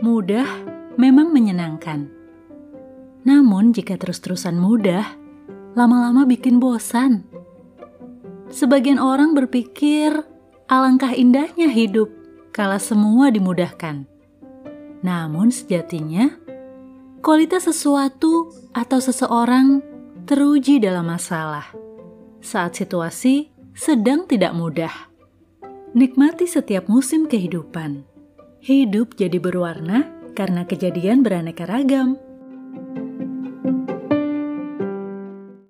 Mudah memang menyenangkan. Namun jika terus-terusan mudah, lama-lama bikin bosan. Sebagian orang berpikir alangkah indahnya hidup kala semua dimudahkan. Namun sejatinya, kualitas sesuatu atau seseorang teruji dalam masalah saat situasi sedang tidak mudah. Nikmati setiap musim kehidupan. Hidup jadi berwarna karena kejadian beraneka ragam.